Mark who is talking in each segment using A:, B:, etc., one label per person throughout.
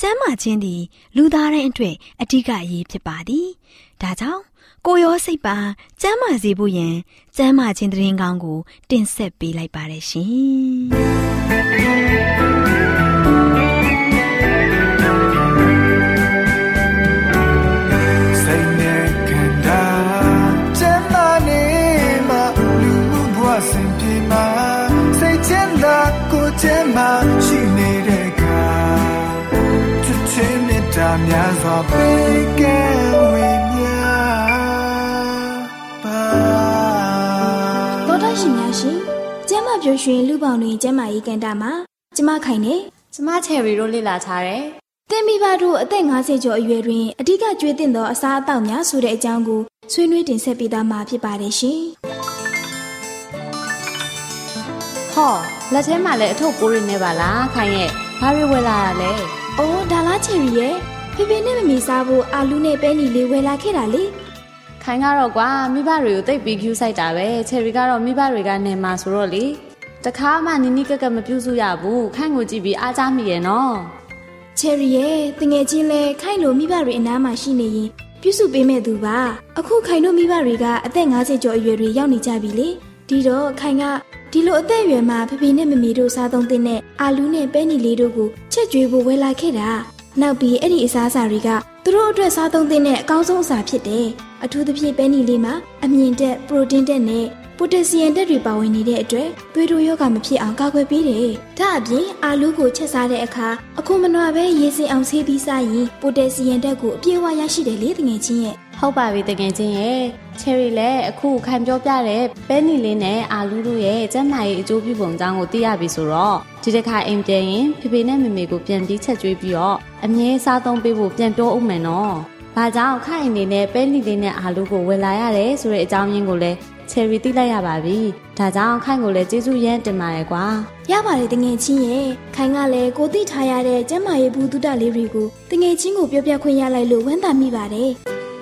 A: ကျမ်းမာခြင်းသည် လူသားတိုင်းအတွက်အဓိကအရေးဖြစ်ပါသည်ဒါကြောင့်ကိုရောစိတ်ပါကျမ်းမာစေဖို့ယင်ကျမ်းမာခြင်းတရင်ကောင်းကို တင်ဆက်ပေးလိုက်ပါတယ်
B: ရှင်စိတ်နဲ့ခန္ဓာကျမ်းမာနေမှာလူမှုဘဝစဉ်ပြေမှာစိတ်ချမ်းသာကိုယ်ချမ်း နဲ့တာများစွာပေးကဲ
C: ပျော်ရွှင်လူပေါင်းတွင်ကျမ်းမာရေးကန်တာမှာကျမခိုင်နေ
D: ကျမချယ်ရီတို့လေ့လာထားတယ်။
C: တင်မိဘတို့အသက်50ကျော်အရွယ်တွင်အ धिक ကျွေးတင်သောအစားအသောက်များဆိုတဲ့အကြောင်းကိုဆွေးနွေးတင်ဆက်ပေးသားမှာဖြစ်ပါတယ်ရှင်။
D: ဟောလက်ထဲမှာလည်းအထုပ်ပိုးတွေနဲ့ပါလားခိုင်ရဲ့ဘာတွေဝယ်လာတာလဲ။
C: အိုးဒါလားချယ်ရီရဲ့ ဖေဖေနဲ့မမီစားဖို့အာလူနဲ့ပဲနီလေးဝယ်လာခဲ့တာလေ။
D: ခိုင်ကတော့ကွာမိဘတွေကိုတိတ်ပြီးကျူးဆိုင်တာပဲချယ်ရီကတော့မိဘတွေကနေမှာဆိုတော့လေတခါမှနီနီကက်ကက်မပြုစုရဘူးခိုင်ကိုကြည့်ပြီးအားကြမိရဲ့နော်
C: ချယ်ရီရဲ့တငယ်ချင်းလဲခိုင်လိုမိဘတွေအနားမှာရှိနေရင်ပြုစုပေးမဲ့သူပါအခုခိုင်တို့မိဘတွေကအသက်50ကျော်အရွယ်တွေရောက်နေကြပြီလေဒီတော့ခိုင်ကဒီလိုအသက်အရွယ်မှာဖဖေနဲ့မမေတို့စားသုံးတဲ့နဲ့အာလူးနဲ့ပဲနီလေးတို့ကိုချက်ကျွေးဖို့ဝယ်လာခဲ့တာ နောက်ပြီးအဲ့ဒီအစားအစာတွေကသူတို့အတွက်စားသုံးတဲ့အကောင်းဆုံးအစာဖြစ်တယ်အထူးသဖြင့်ပဲနီလေးမှာအမြင့်တက်ပရိုတင်းတက်နဲ့ပိုတက်ဆီယမ်ဓာတ်တွေပါဝင်နေတဲ့အတွက်သွေးတိုးရောဂါမဖြစ်အောင်ကာကွယ်ပေးတယ်။ဒါအပြင်အာလူးကိုချက်စားတဲ့အခါအခုမနွားပဲရေစင်အောင်ဆေးပြီးစားရင်ပိုတက်ဆီယမ်ဓာတ်ကိုအပြည့်အဝရရှိတယ်လေတကယ်ချင်းရဲ့
D: ဟုတ်ပါပြီတကယ်ချင်းရဲ့ချယ်ရီလည်းအခုခံပြောပြတဲ့ပဲနီလေးနဲ့အာလူးတို့ရဲ့ကျန်းမာရေးအကျိုးပြုပုံကြောင်းကိုသိရပြီဆိုတော့ ဒီတစ်ခါအိမ်ပြန်ရင်ဖေဖေနဲ့မေမေကိုပြန်ပြီးချက်ကျွေးပြီးတော့အမြဲစားသုံးပေးဖို့ပြန်ပြောဦးမယ်နော်။ဘာကြောင့်ခိုင်အနေနဲ့ပဲနီလေးနဲ့အာလူးကိုဝယ်လာရတယ်ဆိုတဲ့အကြောင်းရင်းကိုလည်းချယ်ရီသိလိုက်ရပါပြီ။ဒါကြောင့်ခိုင်ကိုလည်းကျေးဇူးရမ်းတင်ပါတယ်ကွာ။
C: ရပါတယ်တငယ်ချင်းရဲ့။ခိုင်ကလည်းကိုသိထားရတဲ့ကျမ်းမာရေးဘူးတုဒလေးတွေကိုတငယ်ချင်းကိုပြောပြခွင့်ရလိုက်လို့ဝမ်းသာမိပါတယ်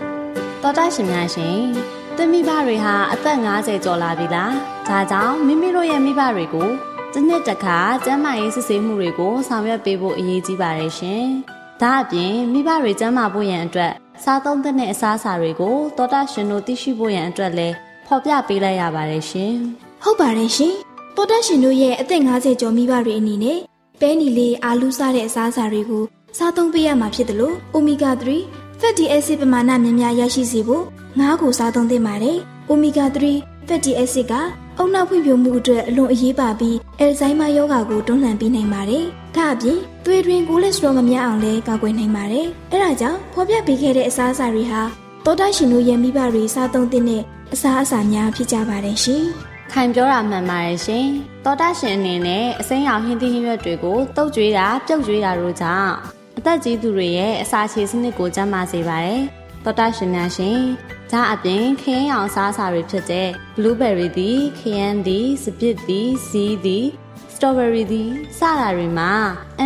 C: ။
D: တော်တာရှင်များရှင်။တမိဘတွေဟာအသက်50ကျော်လာပြီလား။ဒါကြောင့်မိမိတို့ရဲ့မိဘတွေကို တစ်နှစ်တစ်ခါကျန်းမာရေးစစ်ဆေးမှုတွေကိုဆောင်ရွက်ပေးဖို့အရေးကြီးပါတယ်ရှင်။ဒါအပြင်မိဘတွေကျန်းမာဖို့ရန်အတွက်စားသုံးတဲ့အစားအစာတွေကိုတော်တာရှင်တို့သိရှိဖို့ရန်အတွက်လည်းဖော်ပြပေးလိုက်ရပါတယ်ရှင်။
C: ဟုတ်ပါတယ်ရှင်။ပေါ်တက်ရှင်တို့ရဲ့အသက်50ကျော်မိဘတွေအနေနဲ့ပဲနီလေးအာလူးစားတဲ့အစားအစာတွေကိုစားသုံးပေးရမှာဖြစ်တယ်လို့ Omega 3 fatty acid ပမာဏများများရရှိစေဖို့ငါးကိုစားသုံးသင့်ပါတယ်။ Omega 3 fatty acid က အုံနောက်ဖွံ့ဖြိုးမှုအတွက်အလွန်အရေးပါပြီးအယ်ဇိုင်းမာယောဂါကိုတွန်းလှန်ပေးနိုင်ပါတယ်။ဒါအပြင်သွေးတွင်းကိုလက်စထရောမများအောင်လည်းကာကွယ်နိုင်ပါတယ်။အဲဒါကြောင့်ဖော်ပြပေးခဲ့တဲ့အစားအစာတွေဟာတောတာရှင်တို့ရဲ့မိဘတွေစားသုံးတဲ့အစားအစာများဖြစ်ကြပါတယ်ရှင်။
D: ခိုင်ပြောတာမှန်ပါတယ်ရှင်။သောတာရှင်အနေနဲ့အစိမ်းရောင်ဟင်းသီးဟင်းရွက်တွေကိုတုပ်ကြွေးတာပြုတ်ကြွေးတာတို့ကြောင့်အသက်ကြီးသူတွေရဲ့အစာချေစနစ်ကိုကျန်းမာစေပါတယ်။သောတာရှင်များရှင်။ ဒါအပြင်ခရမ်းရောင်အစားအစာတွေဖြစ်တဲ့ blueberry သည်ခရမ်းသည်စပစ်သည်စီးသည် strawberry သည်စတာတွေမှာ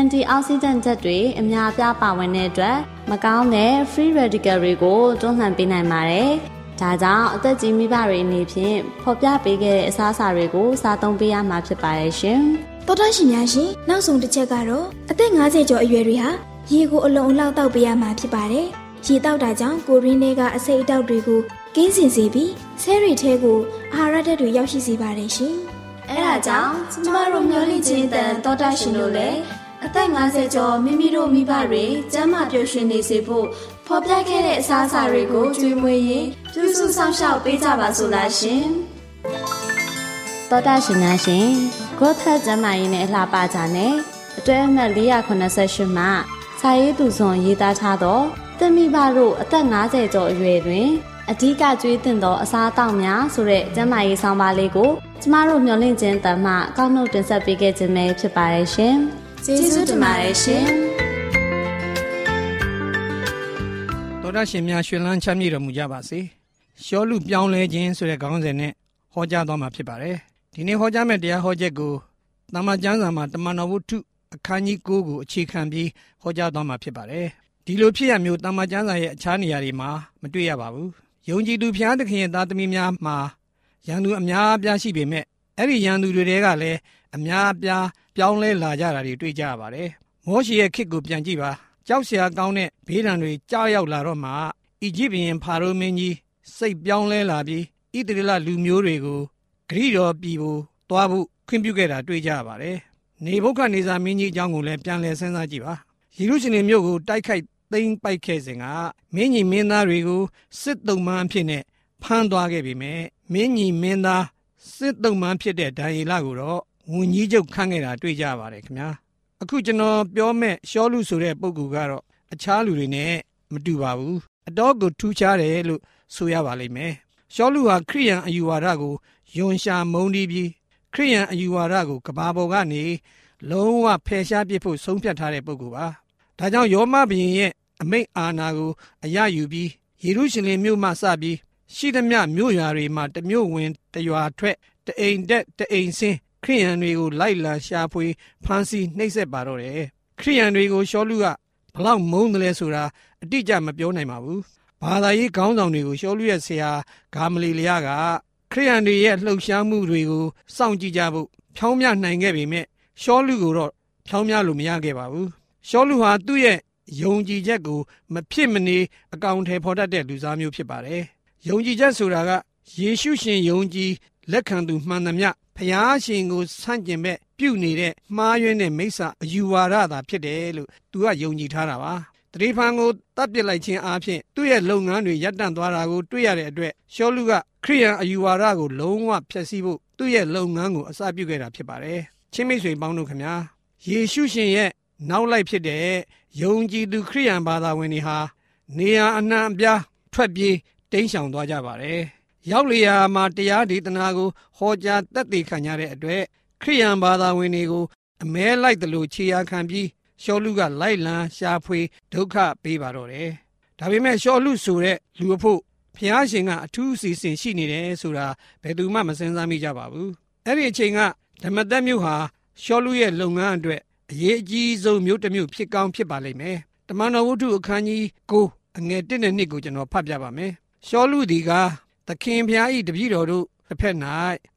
D: antioxidant ဓာတ်တွေအများအပြားပါဝင်တဲ့အတွက်မကောင်းတဲ့ free radical တွေကိုတွန်းလှန်ပေးနိုင်ပါတယ်။ဒါကြောင့်အသက်ကြီးမိဘတွေအနေဖြင့်ဖော်ပြပေးခဲ့တဲ့အစားအစာတွေကိုစားသုံးပေးရမှာဖြစ်ပါတယ်ရှင်။
C: တော်တော်ရှင်များရှင်နောက်ဆုံးတစ်ချက်ကတော့အသက်50ကျော်အရွယ်တွေဟာရေကိုအလုံးအလောက်တောက်ပေးရမှာဖြစ်ပါတယ်။ ရေတောက်တာကြောင့်ကိုရင်းတွေကအဆိပ်အတောက်တွေကိုကင်းစင်စေပြီးဆဲရီထဲကိုအာဟာရဓာတ်တွေရောက်ရှိစေပါတယ်ရှင်။
D: အဲဒါကြောင့်ကျမတို့မျောလင့်ခြင်းတန်တော်တာရှင်တို့လည်း
C: အသက်50ကျော်မိမိတို့မိဘတွေကျန်းမာပျော်ရွှင်နေစေဖို့ဖော်ပြခဲ့တဲ့အစားအစာတွေကိုကျွေးမွေးရင်ပြုစုဆောင်ရှောက်ပေးကြပါစို့လားရှင်။
D: သောတာရှင်များရှင် Growth ကျန်းမာရေးနဲ့အလှပကြနဲ့အတွဲအမှတ်488မှာစာရေးသူဇွန်ရေးသားထားသော တမိဘတို့အသက်50ကျော်အရွယ်တွင်အဓိကကျွေးတင်သောအစားအသောက်များဆိုတဲ့ကျန်းမာရေးဆောင်ပါလေးကိုကျမတို့မျှဝင့်ခြင်းတမ္မအကောင့်နှုတ်တင်ဆက်ပေးခဲ့ခြင်းပဲဖြစ်ပါတယ်ရှင်။
C: ကျေးဇူးတင်ပါတယ်ရှင်။
E: သောတာရှင်များရှင်လန်းချမ်းမြေ့တော်မူကြပါစေ။ရှောလူပြောင်းလဲခြင်းဆိုတဲ့ခေါင်းစဉ်နဲ့ဟောကြားသွားမှာဖြစ်ပါတယ်။ဒီနေ့ဟောကြားမယ့်တရားဟောချက်ကိုတမန်ကျမ်းစာမှာတမန်တော်ဝုဒ္ဓအခန်းကြီး9ကိုအခြေခံပြီးဟောကြားသွားမှာဖြစ်ပါတယ်။ ဒီလိုဖြစ်ရမျိုးတမန်ကျမ်းစာရဲ့အခြားနေရာတွေမှာမတွေ့ရပါဘူးယုံကြည်သူဖျားသခင်ရဲ့သားသမီးများမှာရန်သူအများအပြားရှိပေမဲ့အဲ့ဒီရန်သူတွေတဲကလည်းအများအပြားပြောင်းလဲလာကြတာတွေတွေ့ကြရပါတယ်။မောရှေရဲ့ခေတ်ကိုပြန်ကြည့်ပါကြောက်စရာကောင်းတဲ့ဘေးဒဏ်တွေကြားရောက်လာတော့မှအီဂျစ်ဘုရင်ဖာရိုမင်းကြီးစိတ်ပြောင်းလဲလာပြီးဣသရေလလူမျိုးတွေကိုဂရိတော်ပြည်ကိုတွားဖို့ခွင့်ပြုခဲ့တာတွေ့ကြရပါတယ်။နေဘုခတ်နေစာမင်းကြီးအကြောင်းကိုလည်းပြန်လည်စဉ်းစားကြည့်ပါ။ယေရုရှလင်မြို့ကိုတိုက်ခိုက် သိမ်းပိုက်ခဲ့စဉ်ကမင်းကြီးမင်းသားတွေကိုစစ်တုံးမှအဖြစ်နဲ့ဖမ်းသွားခဲ့ပြီမဲ့မင်းကြီးမင်းသားစစ်တုံးမှဖြစ်တဲ့ဒံယေလကိုတော့ဝန်ကြီးချုပ်ခန့်ခဲ့တာတွေ့ကြပါတယ်ခင်ဗျာအခုကျွန်တော်ပြောမဲ့ရှောလူဆိုတဲ့ပုဂ္ဂိုလ်ကတော့အခြားလူတွေနဲ့မတူပါဘူးအတော့ကိုထူးခြားတယ်လို့ဆိုရပါလိမ့်မယ်ရှောလူဟာခရိယန်အယူဝါဒကိုယွန်ရှာမုန်းတီးပြီးခရိယန်အယူဝါဒကိုကဘာပေါ်ကနေလုံးဝဖယ်ရှားပစ်ဖို့ဆုံးဖြတ်ထားတဲ့ပုဂ္ဂိုလ်ပါ ဒါကြောင့်ယောမဘုရင်ရဲ့အမိန့်အာဏာကိုအရယူပြီးယေရုရှလင်မြို့မှစပြီးရှိသမျှမြို့ရွာတွေမှာတမြို့ဝင်တရွာထွက်တအိမ်တက်တအိမ်ဆင်းခရိယန်တွေကိုလိုက်လံရှာဖွေဖမ်းဆီးနှိပ်စက်ပါတော့တယ်ခရိယန်တွေကိုရှောလူကဘလောက်မုန်းတယ်လဲဆိုတာအတိအကျမပြောနိုင်ပါဘူးဘာသာရေးခေါင်းဆောင်တွေကိုရှောလူရဲ့ဆရာဂါမလီလျာကခရိယန်တွေရဲ့လှုပ်ရှားမှုတွေကိုစောင့်ကြည့်ကြဖို့ဖြောင်းမြနိုင်ခဲ့ပေမဲ့ရှောလူကိုတော့ဖြောင်းမြလို့မရခဲ့ပါဘူး ရှောလူဟာသူ့ရဲ့ယုံကြည်ချက်ကိုမဖြစ်မနေအကောင့်ထဲဖော်တတ်တဲ့လူစားမျိုးဖြစ်ပါတယ်။ယုံကြည်ချက်ဆိုတာကယေရှုရှင်ယုံကြည်လက်ခံသူမှန်သမျှဖျားရှင်ကိုဆန့်ကျင်ဘက်ပြုနေတဲ့မှားယွင်းတဲ့မိစ္ဆာအယူဝါဒသာဖြစ်တယ်လို့သူကယုံကြည်ထားတာပါ။တတိဖန်ကိုတပ်ပစ်လိုက်ခြင်းအပြင်သူ့ရဲ့လုပ်ငန်းတွေရပ်တန့်သွားတာကိုတွေ့ရတဲ့အတွက်ရှောလူကခရိယန်အယူဝါဒကိုလုံးဝဖျက်ဆီးဖို့သူ့ရဲ့လုပ်ငန်းကိုအစပြုခဲ့တာဖြစ်ပါတယ်။ချင်းမိတ်ဆွေပေါင်းတို့ခင်ဗျာယေရှုရှင်ရဲ့ နောက်လိုက်ဖြစ်တဲ့ယုံကြည်သူခရိယန်ဘာသာဝင်တွေဟာနေရာအနှံ့အပြားထွက်ပြေးတိမ်းရှောင်သွားကြပါတယ်။ရောက်လျာမှာတရားဒေသနာကိုဟောကြားတက်သေခံရတဲ့အတွက်ခရိယန်ဘာသာဝင်တွေကိုအမဲလိုက်တယ်လို့ခြေရာခံပြီးရှောလူကလိုက်လံရှာဖွေဒုက္ခပေးပါတော့တယ်။ဒါပေမဲ့ရှောလူဆိုတဲ့လူအဖို့ဖျားရှင်ကအထူးအစီအစဉ်ရှိနေတယ်ဆိုတာဘယ်သူမှမစင်စားမိကြပါဘူး။အဲ့ဒီအချိန်ကဓမ္မသက်မြို့ဟာရှောလူရဲ့လုပ်ငန်းအတွက် အရေးအကြီးဆုံးမြို့တစ်မြို့ဖြစ်ကောင်းဖြစ်ပါလိမ့်မယ်။တမန်တော်ဝုဒ္ဓအခန်းကြီး9အငယ်1နဲ့2ကိုကျွန်တော်ဖတ်ပြပါမယ်။ရှောလူဒီကသခင်ဖျား၏တပည့်တော်တို့တစ်ဖက်၌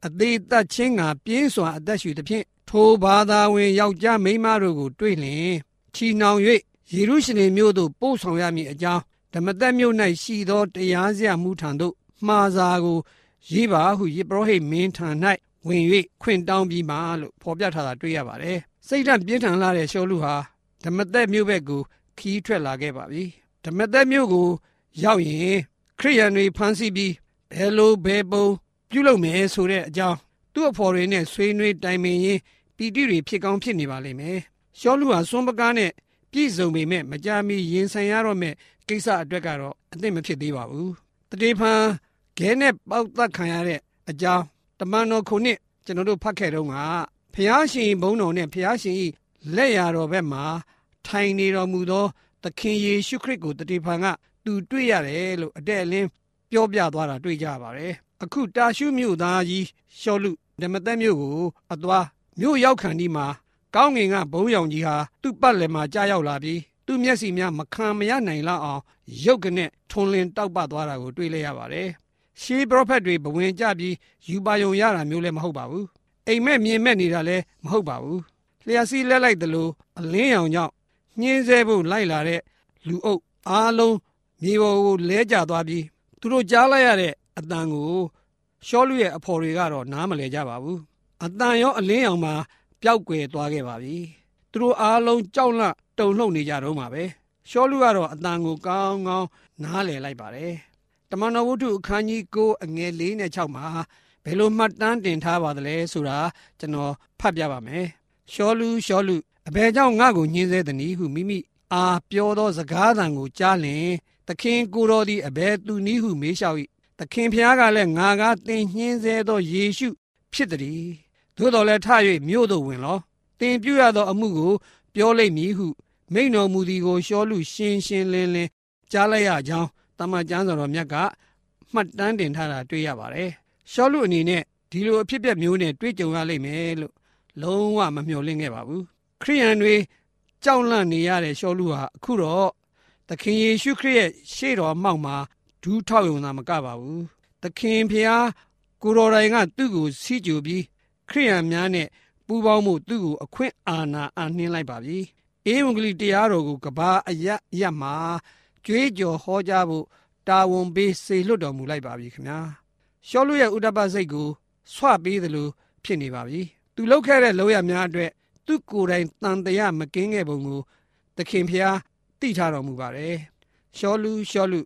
E: အသေးသက်ချင်းကပြင်းစွာအသက်ရှူသဖြင့်ထိုဘာသာဝင်ယောက်ျားမိန်းမတို့ကိုတွေ့လျင်ချီနှောင်၍ယေရုရှလင်မြို့သို့ပို့ဆောင်ရမည်အကြောင်းဓမ္မသက်မြို့၌ရှိသောတရားစရာမှုထံသို့မှားစာကိုရေးပါဟုယေဘရဟိမင်းထံ၌ဝင်၍ခွင့်တောင်းပြီးမှလို့ဖော်ပြထားတာတွေ့ရပါတယ် စိတ်ဓာတ်ပြင်းထန်လာတဲ့ရှောလူဟာဓမ္မသက်မြို့ဘက်ကိုခီးထွက်လာခဲ့ပါပြီဓမ္မသက်မြို့ကိုရောက်ရင်ခရိယန်တွေဖမ်းဆီးပြီးဘယ်လိုဘယ်ပုံပြုလုပ်မယ်ဆိုတဲ့အကြောင်းသူ့အဖော်တွေနဲ့ဆွေးနွေးတိုင်ပင်ရင်းပီတိတွေဖြစ်ကောင်းဖြစ်နေပါလိမ့်မယ်ရှောလူဟာစွန်းပကားနဲ့ပြည့်စုံပေမဲ့မကြမီရင်ဆိုင်ရတော့မဲ့ကိစ္စအတွက်ကတော့အသင့်မဖြစ်သေးပါဘူးတတိဖန်ခဲနဲ့ပေါက်သက်ခံရတဲ့အကြောင်းတမန်တော်ခုနှစ်ကျွန်တော်တို့ဖတ်ခဲ့တော့က ဖျားရှင်ဘုန်းတော်နဲ့ဖျားရှင်၏လက်ရတော်ဘက်မှာထိုင်နေတော်မူသော သခင်ယေရှုခရစ်ကိုတတိဖန်ကသူတွေ့ရတယ်လို့အတဲ့အလင်းပြောပြသွားတာတွေ့ကြပါတယ်အခုတာရှုမြို့သားကြီးရှောလူဓမ္မသက်မြို့ကိုအသွားမြို့ရောက်ခံဒီမှာကောင်းငင်ကဘုံရောင်ကြီးဟာသူ့ပတ်လည်မှာကြားရောက်လာပြီးသူ့မျက်စိများမခံမရနိုင်လောက်အောင်ရုပ်ကနဲ့ထွန်လင်းတောက်ပသွားတာကိုတွေ့လဲရပါတယ်ရှေးပရောဖက်တွေဘဝင်ကြပြီးယူပါယုံရတာမျိုးလည်းမဟုတ်ပါဘူး အိမ်မက်မြင်မဲ့နေတာလည်းမဟုတ်ပါဘူးလျှက်စီးလက်လိုက်တယ်လို့အလင်းရောင်ကြောင့်ညှင်းဆဲဖို့လိုက်လာတဲ့လူအုပ်အားလုံးမြေပေါ်ကိုလဲကျသွားပြီးသူတို့ကြားလိုက်ရတဲ့အတန်ကိုရှောလူရဲ့အဖော်တွေကတော့နားမလဲကြပါဘူးအတန်ရောအလင်းရောင်မှာပျောက်ကွယ်သွားခဲ့ပါပြီသူတို့အားလုံးကြောက်လန့်တုန်လှုပ်နေကြတော့မှာပဲရှောလူကတော့အတန်ကိုကောင်းကောင်းနားလည်လိုက်ပါတယ်တမန်တော်ဝတ္ထုအခန်းကြီး9အငယ်4နဲ့6မှာ ဘယ်လိုမှတ်တမ်းတင်ထားပါသလဲဆိုတာကျွန်တော်ဖတ်ပြပါမယ်ရှောလူရှောလူအဘယ်ကြောင့်ငါ့ကိုညှင်းဆဲသနည်းဟုမိမိအာပြောသောစကားသံကိုကြားလျင်သခင်ကိုတော်သည်အဘယ်သူနည်းဟုမေးလျှောက်၏သခင်ဖျားကလည်းငါကသင်ညှင်းဆဲသောယေရှုဖြစ်သည်သို့တော်လည်းထ၍မြို့သို့ဝင်လောသင်ပြုရသောအမှုကိုပြောလိမ့်မည်ဟုမိန်တော်မူသည်ကိုရှောလူရှင်းရှင်းလင်းလင်းကြားလိုက်ရကြောင်းတမန်ကျမ်းစာတော်မြတ်ကမှတ်တမ်းတင်ထားတာတွေ့ရပါတယ် ရှောလူအနေနဲ့ဒီလိုအဖြစ်အပျက်မျိုးနဲ့တွေ့ကြုံရလိမ့်မယ်လို့လုံးဝမမျှော်လင့်ခဲ့ပါဘူးခရိယန်တွေကြောက်လန့်နေရတဲ့ရှောလူဟာအခုတော့သခင်ယေရှုခရစ်ရဲ့ရှေ့တော်မှောက်မှာဒူးထောက်ယုံတာမကပါဘူးသခင်ဖျားကိုတော်တိုင်ကသူ့ကိုစီးကြူပြီးခရိယန်များနဲ့ပူးပေါင်းမှုသူ့ကိုအခွင့်အာဏာအနှင်းလိုက်ပါပြီအေဝံဂေလိတရားတော်ကိုကဘာအယရမှာကြွေးကြော်ဟောကြားဖို့တာဝန်ပေးစေလွတ်တော်မူလိုက်ပါပြီခင်ဗျာ ရှောလူရဲ့ဥဒ္ဒပစိတ်ကိုဆွပေးသလိုဖြစ်နေပါပြီသူလောက်ခဲ့တဲ့လောရများအတွက်သူ့ကိုယ်တိုင်တန်တရားမကင်းခဲ့ပုံကိုသခင်ဖျားသိထားတော်မူပါတယ်ရှောလူရှောလူ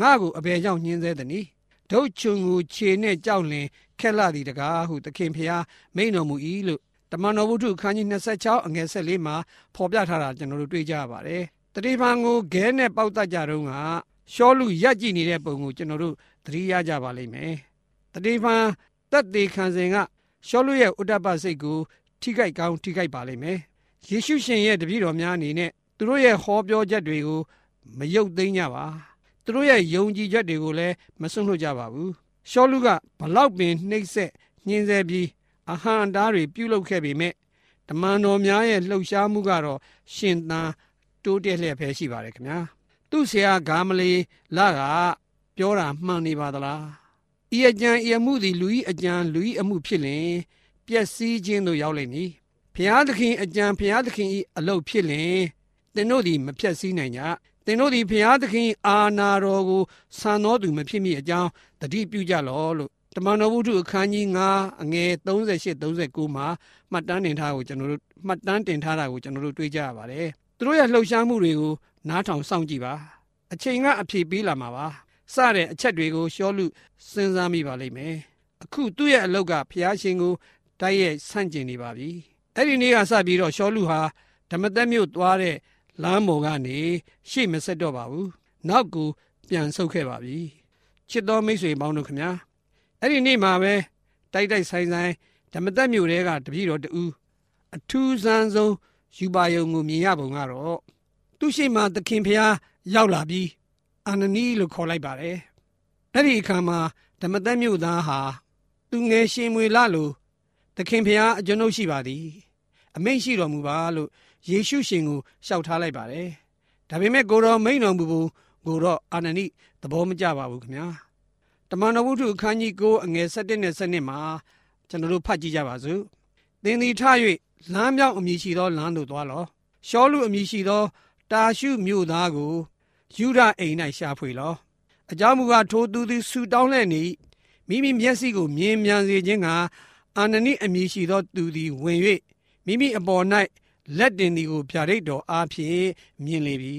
E: ငါ့ကိုအဘယ်ကြောင့်ညှင်းဆဲသနည်းဒုတ်ချုံကိုခြေနဲ့ကြောက်လင်ခက်လာသည်တကားဟုသခင်ဖျားမိန်တော်မူ၏လို့တမန်တော်ဝုဒ္ဓခန်းကြီး26အငယ်14မှာဖော်ပြထားတာကျွန်တော်တို့တွေ့ကြရပါတယ်တတိပံကိုဂဲနဲ့ပေါက်တတ်ကြတော့ကရှောလူရက်ကြည့်နေတဲ့ပုံကိုကျွန်တော်တို့သတိရကြပါလိမ့်မယ် တတိပံတက်သေးခံစဉ်ကရှောလူရဲ့ဥဒ္ဒပစိတ်ကိုထိခိုက်ကောင်းထိခိုက်ပါလိမ့်မယ်ယေရှုရှင်ရဲ့တပည့်တော်များအနေနဲ့သူတို့ရဲ့ဟောပြောချက်တွေကိုမယုတ်သိမ်းကြပါသူတို့ရဲ့ယုံကြည်ချက်တွေကိုလည်းမစွန့်လွတ်ကြပါဘူးရှောလူကဘလောက်ပင်နှိမ့်ဆက်ညှင်းဆဲပြီးအဟံအတားတွေပြုလုပ်ခဲ့ပေမဲ့တမန်တော်များရဲ့လှုပ်ရှားမှုကတော့ရှင်သန်တိုးတက်လျက်ပဲရှိပါတယ်ခင်ဗျာသူ့ဆရာဂါမလီလာကပြောတာမှန်နေပါသလား ဤအကြံဤအမှုသည်လူဤအကြံလူဤအမှုဖြစ်လင်ပျက်စီးခြင်းတို့ရောက်လိမ့်မည်ဖျားသခင်အကြံဖျားသခင်ဤအလုတ်ဖြစ်လင်သင်တို့သည်မဖြတ်စည်းနိုင်ကြသင်တို့သည်ဖျားသခင်အာနာတော်ကိုဆန်တော်သူမဖြစ်မိအကြောင်းတတိပြုကြလောလို့တမန်တော်ဝုဒ္ဓအခန်းကြီး9အငယ်38 39မှာမှတ်တမ်းတင်ထားကိုကျွန်တော်တို့မှတ်တမ်းတင်ထားတာကိုကျွန်တော်တို့တွေ့ကြရပါတယ်သူတို့ရဲ့လှုပ်ရှားမှုတွေကိုနားထောင်စောင့်ကြည့်ပါအချိန်ကအဖြေပေးလာမှာပါ စတဲ့အချက်တွေကိုရှောလူစဉ်းစားမိပါလိမ့်မယ်အခုသူ့ရဲ့အလောက်ကဖျားရှင်ကိုတိုက်ရိုက်ဆန့်ကျင်နေပါပြီအဲ့ဒီနေ့ကစပြီးတော့ရှောလူဟာဓမ္မသက်မြို့သွားတဲ့လမ်းပေါ်ကနေရှေ့မဆက်တော့ပါဘူးနောက်ကိုပြန်ဆုတ်ခဲ့ပါပြီချစ်တော်မိတ်ဆွေပေါင်းတို့ခမညာအဲ့ဒီနေ့မှာပဲတိုက်တိုက်ဆိုင်ဆိုင်ဓမ္မသက်မြို့တဲကတပည့်တော်တူအထူးဆန်းဆုံးယူပါယုံကိုမြင်ရပုံကတော့သူရှိမှသခင်ဖျားရောက်လာပြီး အာနနီလို့ခေါ်လိုက်ပါတယ်အဲ့ဒီအခါမှာဓမ္မသက်မြို့သားဟာသူငယ်ရှင်မွေလာလို့သခင်ဖျားအကျွန်ုပ်ရှိပါသည်အမိန့်ရှိတော်မူပါလို့ယေရှုရှင်ကိုလျှောက်ထားလိုက်ပါတယ်ဒါပေမဲ့ကိုတော်မိန်တော်မူဘူးကိုတော့အာနနိသဘောမကျပါဘူးခင်ဗျာတမန်တော်ဝုဒ္ဓအခန်းကြီး9အငယ်7နဲ့7မှာကျွန်တော်တို့ဖတ်ကြည့်ကြပါစို့သင်သည်ထ၍လမ်းမြောက်အမည်ရှိသောလမ်းသို့သွားလောရှောလူအမည်ရှိသောတာရှုမြို့သားကို ယူဒအိမ်၌ရှာဖွေလောအကြောင်းမူကားထိုသူသည်ဆူတောင်းလဲ့နေမိမိမျက်စိကိုမြင်မြန်စေခြင်းကအာနနိအမည်ရှိသောသူသည်ဝင်၍မိမိအပေါ်၌လက်တင်ဒီကိုဗျာဒိတ်တော်အားဖြင့်မြင်လေပြီ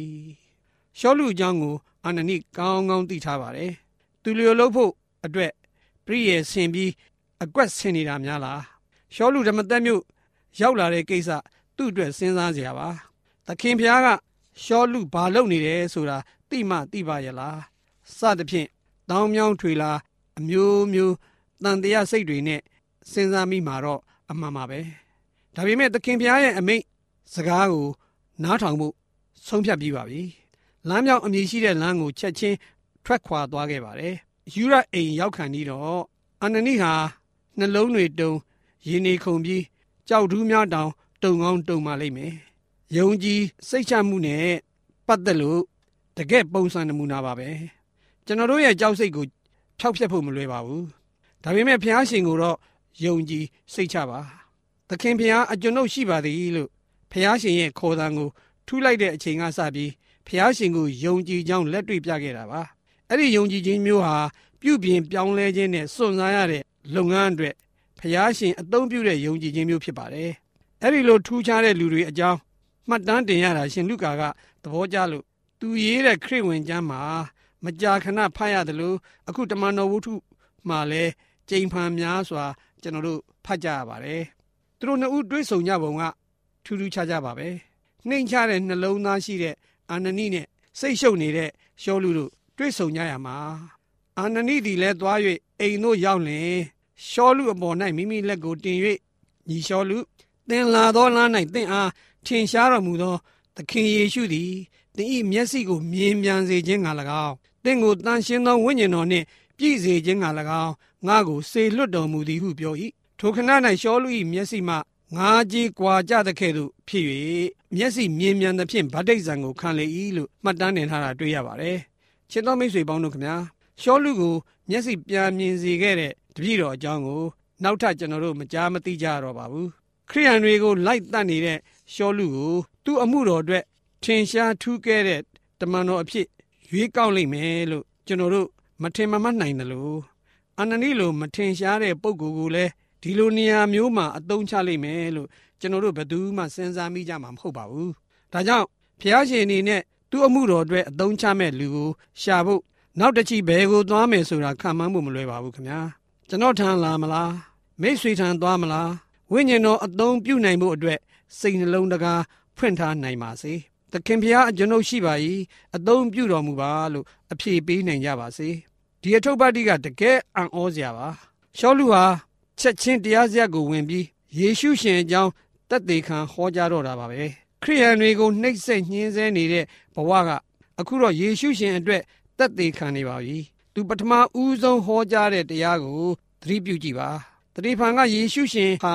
E: ရှောလူအကြောင်းကိုအာနနိကောင်းကောင်းသိထားပါတယ်သူလျော်လို့ဖို့အတွက်ပြည့်ရဲ့ဆင်ပြီးအကွက်ဆင်နေတာများလားရှောလူဓမ္မသက်မြို့ရောက်လာတဲ့ကိစ္စသူ့အတွက်စဉ်းစားစရာပါသခင်ဖျားက ရှောလူဘာလုပ်နေတယ်ဆိုတာသိမှသိပါရဲ့လားစသဖြင့်တောင်းမြောင်းထွေလာအမျိုးမျိုးတန်တရားစိတ်တွေနဲ့စဉ်းစားမိမှာတော့အမှန်ပါပဲဒါပေမဲ့သခင်ဖျားရဲ့အမိန့်စကားကိုနားထောင်ဖို့ဆုံးဖြတ်ပြီးပါပြီလမ်းမြောက်အမည်ရှိတဲ့လမ်းကိုချက်ချင်းထွက်ခွာသွားခဲ့ပါတယ်ယူရအိမ်ရောက်ခံပြီးတော့အနနိဟာနှလုံးတွေတုံရင်းနေခုန်ပြီးကြောက်ဒူးများတောင်တုံကောင်းတုံပါလိမ့်မယ် ယုံကြည်စိတ်ချမှုနဲ့ပတ်သက်လို့တကယ်ပုံစံနမူနာပါပဲကျွန်တော်တို့ရဲ့ကြောက်စိတ်ကိုဖျောက်ဖျက်ဖို့မလွယ်ပါဘူးဒါပေမဲ့ဘုရားရှင်ကိုတော့ယုံကြည်စိတ်ချပါသခင်ဘုရားအကျွန်ုပ်ရှိပါသည်လို့ဘုရားရှင်ရဲ့ခေါ်သံကိုထူးလိုက်တဲ့အချိန်ကစပြီးဘုရားရှင်ကိုယုံကြည်ကြောင်းလက်တွေ့ပြခဲ့တာပါအဲ့ဒီယုံကြည်ခြင်းမျိုးဟာပြုပြင်ပြောင်းလဲခြင်းနဲ့စွန့်စားရတဲ့လုပ်ငန်းအတွက်ဖျားရှင်အသုံးပြုတဲ့ယုံကြည်ခြင်းမျိုးဖြစ်ပါတယ်။အဲ့ဒီလိုထူးခြားတဲ့လူတွေအကြောင်း မှတ်တမ်းတင်ရတာရှင်လူကာကသဘောကျလို့သူရေးတဲ့ခရစ်ဝင်ကျမ်းမှာမကြာခဏဖတ်ရတယ်လို့အခုတမန်တော်ဝုဒ္ဓမှာလည်းကြိမ်ဖန်များစွာ ကျွန်တော်တို့ဖတ်ကြရပါတယ်သူတို့နှစ်ဦးတွေ့ဆုံကြပုံကထူးထူးခြားခြားပါပဲနှိမ်ချတဲ့နှလုံးသားရှိတဲ့အာနနိနဲ့စိတ်ရှုပ်နေတဲ့ရှောလူတို့တွေ့ဆုံကြရမှာအာနနိသည်လည်းသွား၍အိမ်သို့ရောက်လင်ရှောလူအပေါ်၌မိမိလက်ကိုတင်၍ညီရှောလူသင်လာသောလမ်း၌သင်အား ထင်ရှားတော်မူသောသခင်ယေရှုသည်သင်၏မျက်စိကိုမြင်ပြန်စေခြင်းက၎င်းသင်ကိုတန်ရှင်းသောဝိညာဉ်တော်နှင့်ပြည့်စေခြင်းက၎င်းငါကိုစေလွတ်တော်မူသည်ဟုပြော၏ထိုခဏ၌ရှောလူ၏မျက်စိမှငါကြီးကွာကြသကဲ့သို့ဖြစ်၍မျက်စိမြင်မြန်သဖြင့်ဗတ္တိဇံကိုခံလေ၏လို့မှတ်တမ်းတင်ထားတာတွေ့ရပါတယ်ချစ်တော်မိတ်ဆွေပေါင်းတို့ခင်ဗျာရှောလူကိုမျက်စိပြန်မြင်စေခဲ့တဲ့တပည့်တော်အကြောင်းကိုနောက်ထပ်ကျွန်တော်တို့မကြားမသိကြတော့ပါဘူး ခရိယန်တွေကိုလိုက်တတ်နေတဲ့ရှောလူကိုသူ့အမှုတော်အတွက်ထင်ရှားထူးကဲတဲ့တမန်တော်အဖြစ်ရွေးကောက်လိုက်မယ်လို့ကျွန်တော်တို့မထင်မမှတ်နိုင်တယ်လို့အနနီလိုမထင်ရှားတဲ့ပုံကိုယ်ကိုလည်းဒီလိုနေရာမျိုးမှာအသုံးချလိုက်မယ်လို့ကျွန်တော်တို့ဘယ်သူမှစဉ်းစားမိကြမှာမဟုတ်ပါဘူးဒါကြောင့်ဖျားရှင်အနေနဲ့သူ့အမှုတော်အတွက်အသုံးချမဲ့လူကိုရှာဖို့နောက်တစ်ချီဘယ်ကိုသွားမယ်ဆိုတာခံမှန်းဖို့မလွယ်ပါဘူးခင်ဗျာကျွန်တော်ထံလာမလားမိတ်ဆွေထံသွားမလား ဝိညာဉ်တော်အသုံးပြုနိုင်ဖို့အတွက်စိတ်နှလုံးတကားဖွင့်ထားနိုင်ပါစေသခင်ဖျားအကျွန်ုပ်ရှိပါ၏အသုံးပြုတော်မူပါလို့အဖြေပေးနိုင်ကြပါစေဒီအထုပ်ပတ်တိကတကယ်အံ့ဩစရာပါရှောလူဟာချက်ချင်းတရားစရက်ကိုဝင်ပြီးယေရှုရှင်အကြောင်းတက်သေးခံဟောကြားတော့တာပါပဲခရိယန်တွေကိုနှိပ်စက်ညှင်းဆဲနေတဲ့ဘဝကအခုတော့ယေရှုရှင်အတွက်တက်သေးခံနေပါပြီသူပထမဦးဆုံးဟောကြားတဲ့တရားကိုသတိပြုကြည့်ပါတတိဖန်ကယေရှုရှင်ဟာ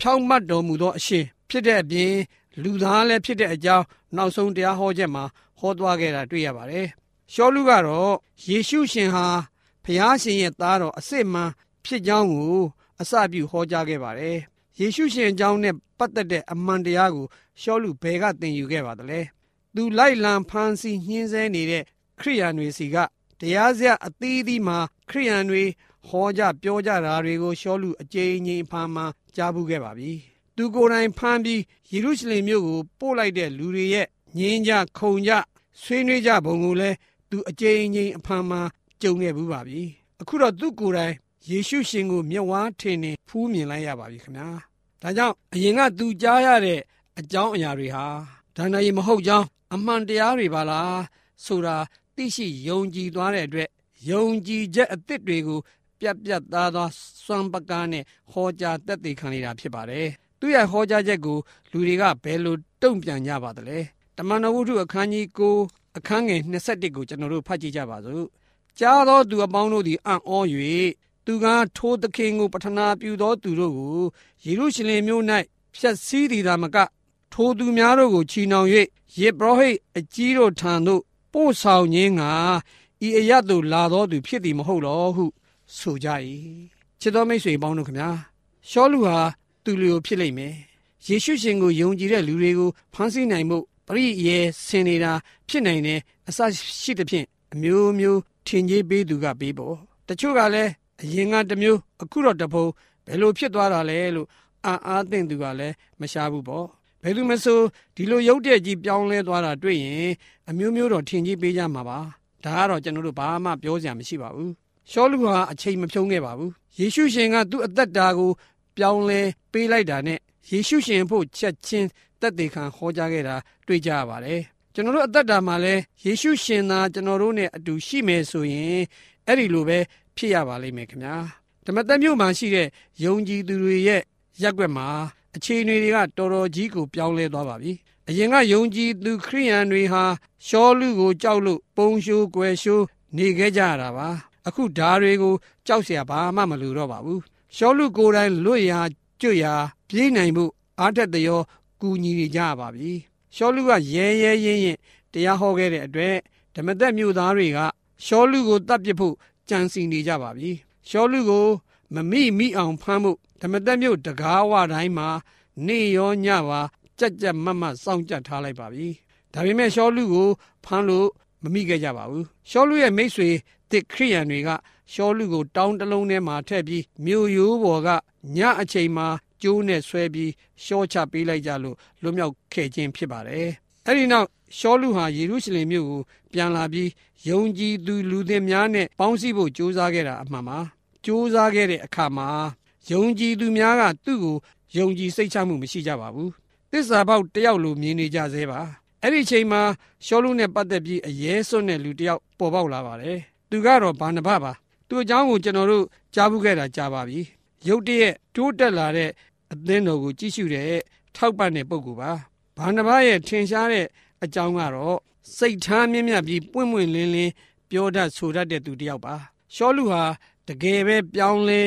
E: ဖြောင့်မတ်တော်မူသောအရှင်ဖြစ်တဲ့အပြင်လူသားလည်းဖြစ်တဲ့အကြောင်းနောက်ဆုံးတရားဟောချက်မှာဟောသွားခဲ့တာတွေ့ရပါတယ်ရှောလူကတော့ယေရှုရှင်ဟာဖျားရှင်ရဲ့သားတော်အစ်စ်မှန်ဖြစ်ကြောင်းကိုအစပြုဟောကြားခဲ့ပါတယ်။ယေရှုရှင်အကြောင်းနဲ့ပတ်သက်တဲ့အမှန်တရားကိုရှောလူဘယ်ကသင်ယူခဲ့ပါသလဲ။သူလိုက်လံဖန်ဆီးညှင်းဆဲနေတဲ့ခရိယန်တွေစီကတရားစရာအသီးသီးမှာခရိယန်တွေ ဟောကြပြောကြတာတွေကိုရှောလူအကြိမ်ကြိမ်ဖန်မှကြားဘူးခဲ့ပါပြီ။သူကိုယ်တိုင်ဖန်ပြီးယေရုရှလင်မြို့ကိုပို့လိုက်တဲ့လူတွေရဲ့ငင်းကြခုန်ကြဆွေးနွေးကြပုံကိုလည်းသူအကြိမ်ကြိမ်အဖန်မှကြုံခဲ့ဘူးပါပြီ။အခုတော့သူကိုယ်တိုင်ယေရှုရှင်ကိုမျက်ဝါးထင်နေဖူးမြင်လိုက်ရပါပြီခင်ဗျာဒါကြောင့်အရင်ကသူကြားရတဲ့အကြောင်းအရာတွေဟာဒါနရီမဟုတ်ကြောင်းအမှန်တရားတွေပါလားဆိုတာသိရှိယုံကြည်သွားတဲ့အတွက်ယုံကြည်ချက်အသစ်တွေကို ပြတ်ပြတ်သားသားစွမ်းပကားနဲ့ဟောကြားတက်တည်ခံနေတာဖြစ်ပါတယ်သူရဲ့ဟောကြားချက်ကိုလူတွေကဘယ်လိုတုံ့ပြန်ကြပါသလဲတမန်တော်ဝုဒ္ဓအခန်းကြီး9အခန်းငယ်21ကိုကျွန်တော်တို့ဖတ်ကြည့်ကြပါစို့ကြားသောသူအပေါင်းတို့သည်အံ့ဩ၍သူကထိုသခင်ကိုပထနာပြုသောသူတို့ကိုယေရုရှလင်မြို့၌ဖြတ်စည်းသည်သာမကထိုသူများတို့ကိုချီနှောင်၍ယေဘရဟိတ်အကြီးတို့ထံသို့ပို့ဆောင်ခြင်းကဤအရတ်သို့လာသောသူဖြစ်သည်မဟုတ်လောဟု ဆိုကြ၏ချစ်တော်မိတ်ဆွေပေါင်းတို့ခမညာရှောလူဟာသူလျိုဖြစ်လိမ့်မယ်ယေရှုရှင်ကိုယုံကြည်တဲ့လူတွေကိုဖန်ဆီးနိုင်မှုပရိယေဆင်နေတာဖြစ်နိုင်တယ်အစရှိသဖြင့်အမျိုးမျိုးထင်ကြီးပေးသူကပေးပေါ်တချို့ကလည်းအရင်ကတမျိုးအခုတော့တဖုံဘယ်လိုဖြစ်သွားတာလဲလို့အာအားသင့်သူကလည်းမရှားဘူးပေါ့ဘယ်သူမဆိုဒီလိုရုပ်တဲ့ကြီးပြောင်းလဲသွားတာတွေ့ရင်အမျိုးမျိုးတော့ထင်ကြီးပေးကြမှာပါဒါကတော့ကျွန်တော်တို့ဘာမှပြောစရာမရှိပါဘူး ရှောလူဟာအချိန်မဖြုံးခဲ့ပါဘူးယေရှုရှင်ကသူ့အသက်တာကို ပြောင်းလဲပေးလိုက်တာနဲ့ယေရှုရှင်ဖို့ချက်ချင်းတက်တေခံဟောကြားခဲ့တာတွေ့ကြရပါတယ်ကျွန်တော်တို့အသက်တာမှာလည်းယေရှုရှင်သာကျွန်တော်တို့နဲ့အတူရှိမယ်ဆိုရင်အဲ့ဒီလိုပဲဖြစ်ရပါလိမ့်မယ်ခင်ဗျာဓမ္မသက်မြို့မှာရှိတဲ့ယုံကြည်သူတွေရဲ့ရက်ွက်မှာအခြေအနေတွေကတော်တော်ကြီးကိုပြောင်းလဲသွားပါပြီအရင်ကယုံကြည်သူခရိယန်တွေဟာရှောလူကိုကြောက်လို့ပုံရှိုးကွယ်ရှိုးနေခဲ့ကြရတာပါ အခုဓာတွေကိုကြောက်เสียဘာမှမလိုတော့ပါဘူးရှောလူကိုယ်တိုင်လွတ်ရာကျွတ်ရာပြေးနိုင်မှုအားတက်တရောကူညီနေကြပါပြီရှောလူကရဲရဲရင်ရင်တရားဟောခဲ့တဲ့အတွက်ဓမ္မသက်မြို့သားတွေကရှောလူကိုတတ်ပစ်ဖို့ကြံစီနေကြပါပြီရှောလူကိုမမိမိအောင်ဖမ်းဖို့ဓမ္မတက်မြို့တကားဝတိုင်းမှာနေရောညပါကြက်ကြက်မတ်မတ်စောင့်ကြထားလိုက်ပါပြီဒါပေမဲ့ရှောလူကိုဖမ်းလို့မမိခဲ့ကြပါဘူးရှောလူရဲ့မိတ်ဆွေ တစ်ခရိယန်တွေကရှောလူကိုတောင်းတလုံးထဲမှာထည့်ပြီးမြို့ရိုးပေါ်ကညအချိန်မှာကျိုးနဲ့ဆွဲပြီးရှော့ချပေးလိုက်ကြလို့လွတ်မြောက်ခဲ့ခြင်းဖြစ်ပါတယ်။အဲဒီနောက်ရှောလူဟာယေရုရှလင်မြို့ကိုပြန်လာပြီးယုံကြည်သူလူသစ်များနဲ့ပေါင်းစည်းဖို့ကြိုးစားခဲ့တာအမှန်ပါ။ကြိုးစားခဲ့တဲ့အခါမှာယုံကြည်သူများကသူ့ကိုယုံကြည်စိတ်ချမှုမရှိကြပါဘူး။သစ္စာပေါက်တယောက်လိုမြင်နေကြသေးပါ။အဲ့ဒီချိန်မှာရှောလူနဲ့ပတ်သက်ပြီးအရေးစွန်းတဲ့လူတယောက်ပေါ်ပေါက်လာပါတယ်။ သူကတော့ဘာနဘပါ။သူ့အကြောင်းကိုကျွန်တော်တို့ကြားဘူးခဲ့တာကြားပါပြီ။ရုတ်တရက်တိုးတက်လာတဲ့အသင်းတော်ကိုကြည့်ရှုတဲ့ထောက်ပံ့တဲ့ပုဂ္ဂိုလ်ပါ။ဘာနဘရဲ့ထင်ရှားတဲ့အကြောင်းကတော့စိတ်ထားမြင့်မြတ်ပြီးပွင့်ပွင့်လင်းလင်းပြောတတ်ဆိုတတ်တဲ့သူတယောက်ပါ။ရှောလူဟာတကယ်ပဲပြောင်းလဲ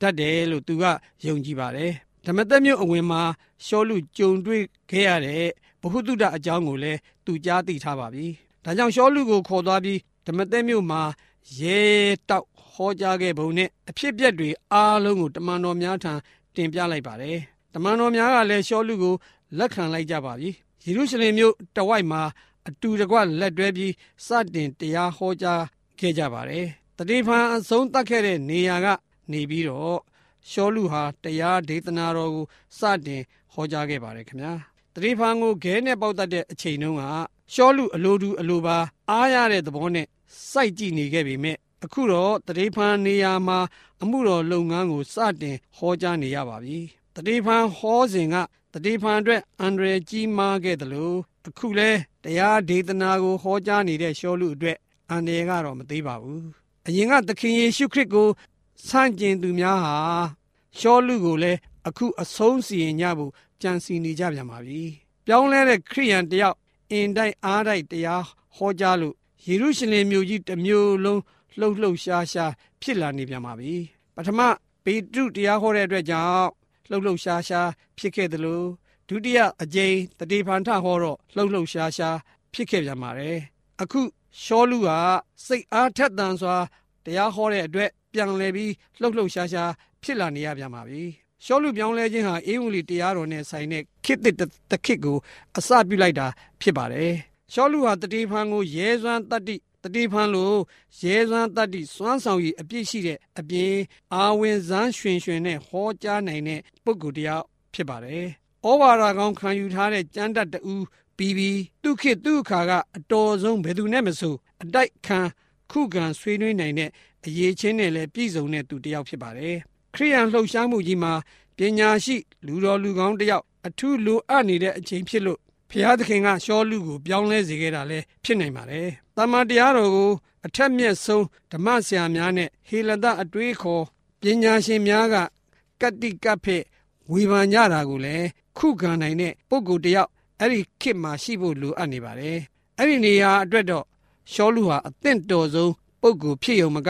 E: တတ်တယ်လို့သူကယုံကြည်ပါတယ်ဓမ္မသက်မြို့အဝင်မှာရှောလူကြုံတွေ့ခဲ့ရတဲ့ဘဟုတုတအကြောင်းကိုလည်းသူကြားသိထားပါပြီဒါကြောင့်ရှောလူကိုခေါ်သွားပြီးဓမ္မသက်မြို့မှာ ရဲတောက်ဟောကြားခဲ့ပုံနဲ့အဖြစ်အပျက်တွေအားလုံးကိုတမန်တော်များထံတင်ပြလိုက်ပါတယ်တမန်တော်များကလည်းရှောလူကိုလက်ခံလိုက်ကြပါပြီယေရုရှလင်မြို့တဝိုက်မှာအတူတကွလက်တွဲပြီးစတင်တရားဟောကြားခဲ့ကြပါတယ်တတိဖန်အဆုံးတတ်ခဲ့တဲ့နေရာကနေပြီးတော့ရှောလူဟာတရားဒေသနာတော်ကိုစတင်ဟောကြားခဲ့ပါတယ်ခင်ဗျာတတိဖန်ကိုခဲနဲ့ပေါက်တတ်တဲ့အချိန်တုန်းကရှောလူအလိုတူအလိုပါအားရတဲ့သဘောနဲ့ စိုက်ကြည့်နေခဲ့ပေမဲ့အခုတော့တတိဖန်နေရာမှာအမှုတော်လုပ်ငန်းကိုစတင်ဟောကြားနေရပါပြီတတိဖန်ဟောစဉ်ကတတိဖန်အတွက်အန္တရာယ်ကြီးမားခဲ့တယ်လို့အခုလဲတရားဒေသနာကိုဟောကြားနေတဲ့ရှောလူအတွက်အန္တရာယ်ကတော့မသေးပါဘူးအရင်ကသခင်ယေရှုခရစ်ကိုဆန့်ကျင်သူများဟာရှောလူကိုလည်းအခုအဆုံးစီရင်ကြဖို့ကြံစီနေကြပြန်ပါပြီ။ပြောင်းလဲတဲ့ခရိယန်တယောက်အင်တိုက်အားတိုက်တရားဟောကြားလို့ ယေရုရှလင်မြို့ကြီးတစ်မြို့လုံးလှုပ်လှုပ်ရှားရှားဖြစ်လာနေပြန်ပါပြီ။ပထမပေတရုတရားဟောတဲ့အတွက်ကြောင့်လှုပ်လှုပ်ရှားရှားဖြစ်ခဲ့တယ်လို့ဒုတိယအကြိမ်တတိဖန်ထဟောတော့လှုပ်လှုပ်ရှားရှားဖြစ်ခဲ့ပြန်ပါတယ်။အခုရှောလူကစိတ်အားထက်သန်စွာတရားဟောတဲ့အတွက်ပြန်လဲပြီးလှုပ်လှုပ်ရှားရှားဖြစ်လာနေရပြန်ပါပြီ။ရှောလူပြောင်းလဲခြင်းဟာအေးဝံလီတရားတော်နဲ့ဆိုင်တဲ့ခေတ်တခေတ်ကိုအစပြုလိုက်တာဖြစ်ပါတယ်။ ရှောလူဟာတတိဖန်ကိုရဲစွမ်းတတ္တိတတိဖန်လို့ရဲစွမ်းတတ္တိစွမ်းဆောင်ရည်အပြည့်ရှိတဲ့အပြင်အာဝင်ဇန်းရွှင်ရွှင်နဲ့ဟောကြားနိုင်တဲ့ပုဂ္ဂိုလ်တရားဖြစ်ပါတယ်။ဩဝါဒကောင်းခံယူထားတဲ့ကျမ်းတတ်တူပြီးပြီးသူခေတ်သူအခါကအတော်ဆုံးဘယ်သူနဲ့မဆိုအတိုက်ခံခုခံဆွေးနွေးနိုင်တဲ့အရေးချင်းနဲ့လည်းပြည့်စုံတဲ့သူတစ်ယောက်ဖြစ်ပါတယ်။ခရိယန်လှုပ်ရှားမှုကြီးမှာပညာရှိလူတော်လူကောင်းတစ်ယောက်အထူးလိုအပ်နေတဲ့အချိန်ဖြစ်လို့ ဖျားသခင်ကရှောလူကိုပြောင်းလဲစေခဲ့တာလည်းဖြစ်နိုင်ပါတယ်။တမန်တရားတော်ကိုအထက်မြက်ဆုံးဓမ္မဆရာများနဲ့ဟေလဒအတွေးခေါ်ပညာရှင်များကကတိကပ်ဖက်ဝေဖန်ကြတာကိုလည်းခုခံနိုင်တဲ့ပုဂ္ဂိုလ်တယောက်အဲ့ဒီခေတ်မှာရှိဖို့လိုအပ်နေပါတယ်။အဲ့ဒီနေရာအတွက်တော့ရှောလူဟာအသင့်တော်ဆုံးပုဂ္ဂိုလ်ဖြစ်ုံမက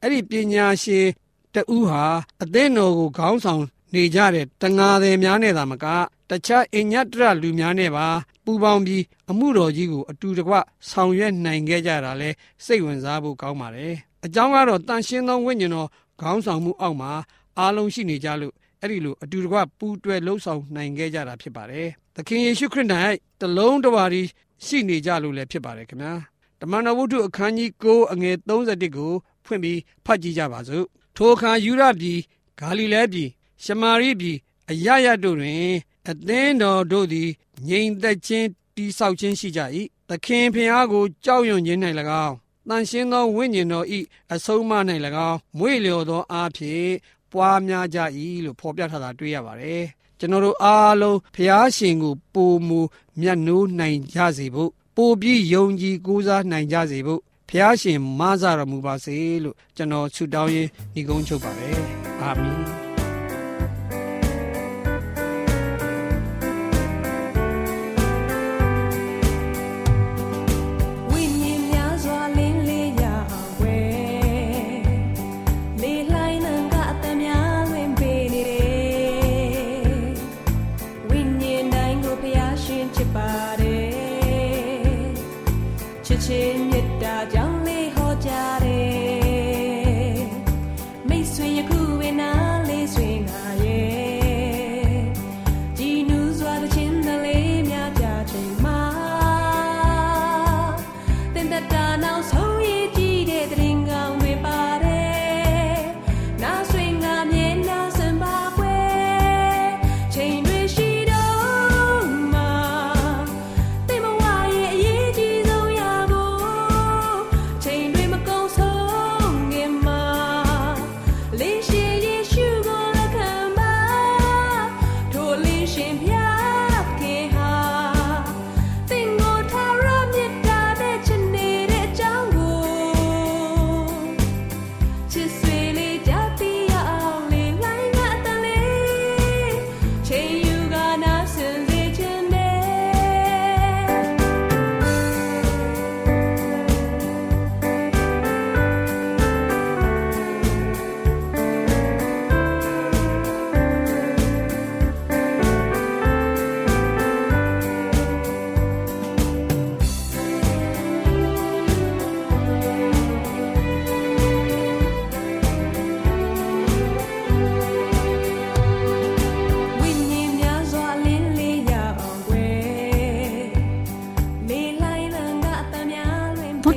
E: အဲ့ဒီပညာရှင်တဦးဟာအသင်းတော်ကိုခေါင်းဆောင်နေကြတဲ့တငါသည်များနဲ့သာမကတခြားအညတရလူများနဲ့ပါပူပေါင်းပြီးအမှုတော်ကြီးကိုအတူတကွဆောင်ရွက်နိုင်ခဲ့ကြတာလဲစိတ်ဝင်စားဖို့ကောင်းပါတယ်။အကြောင်းကတော့တန်ရှင်းသောဝိညာဉ်တော်ခေါင်းဆောင်မှုအောက်မှာအားလုံးရှိနေကြလို့အဲ့ဒီလိုအတူတကွပူးတွဲလှုပ်ဆောင်နိုင်ခဲ့ကြတာဖြစ်ပါတယ်။သခင်ယေရှုခရစ်၌တလုံးတဝါဒီရှိနေကြလို့လည်းဖြစ်ပါတယ်ခင်ဗျာ။တမန်တော်ဝုဒ္ဓအခန်းကြီး9အငယ်31ကိုဖွင့်ပြီးဖတ်ကြည့်ကြပါစို့ထိုအခါယူရပြည်ဂါလိလဲပြည်ရှမာရိပြည်အရရတို့တွင် အသင်းတော်တို့သည်ငြိမ်သက်ခြင်းတိဆောက်ခြင်းရှိကြ၏သခင်ဖျားကိုကြောက်ရွံ့ခြင်း၌၎င်းတန်ရှင်းသောဝိညာဉ်တော်ဤအဆုံးမ၌၎င်းမွေ့လျော်သောအားဖြင့်ပွားများကြ၏လို့ဖော်ပြထားတာတွေ့ရပါတယ်ကျွန်တော်တို့အားလုံးဖျားရှင်ကိုပုံမူမျက်နှိုးနိုင်ကြစေဖို့ပိုပြီးယုံကြည်ကိုးစားနိုင်ကြစေဖို့ဖျားရှင်မဆတော်မူပါစေလို့ကျွန်တော်ဆုတောင်းရင်းညီကုန်းချုပ်ပါတယ်အာမင်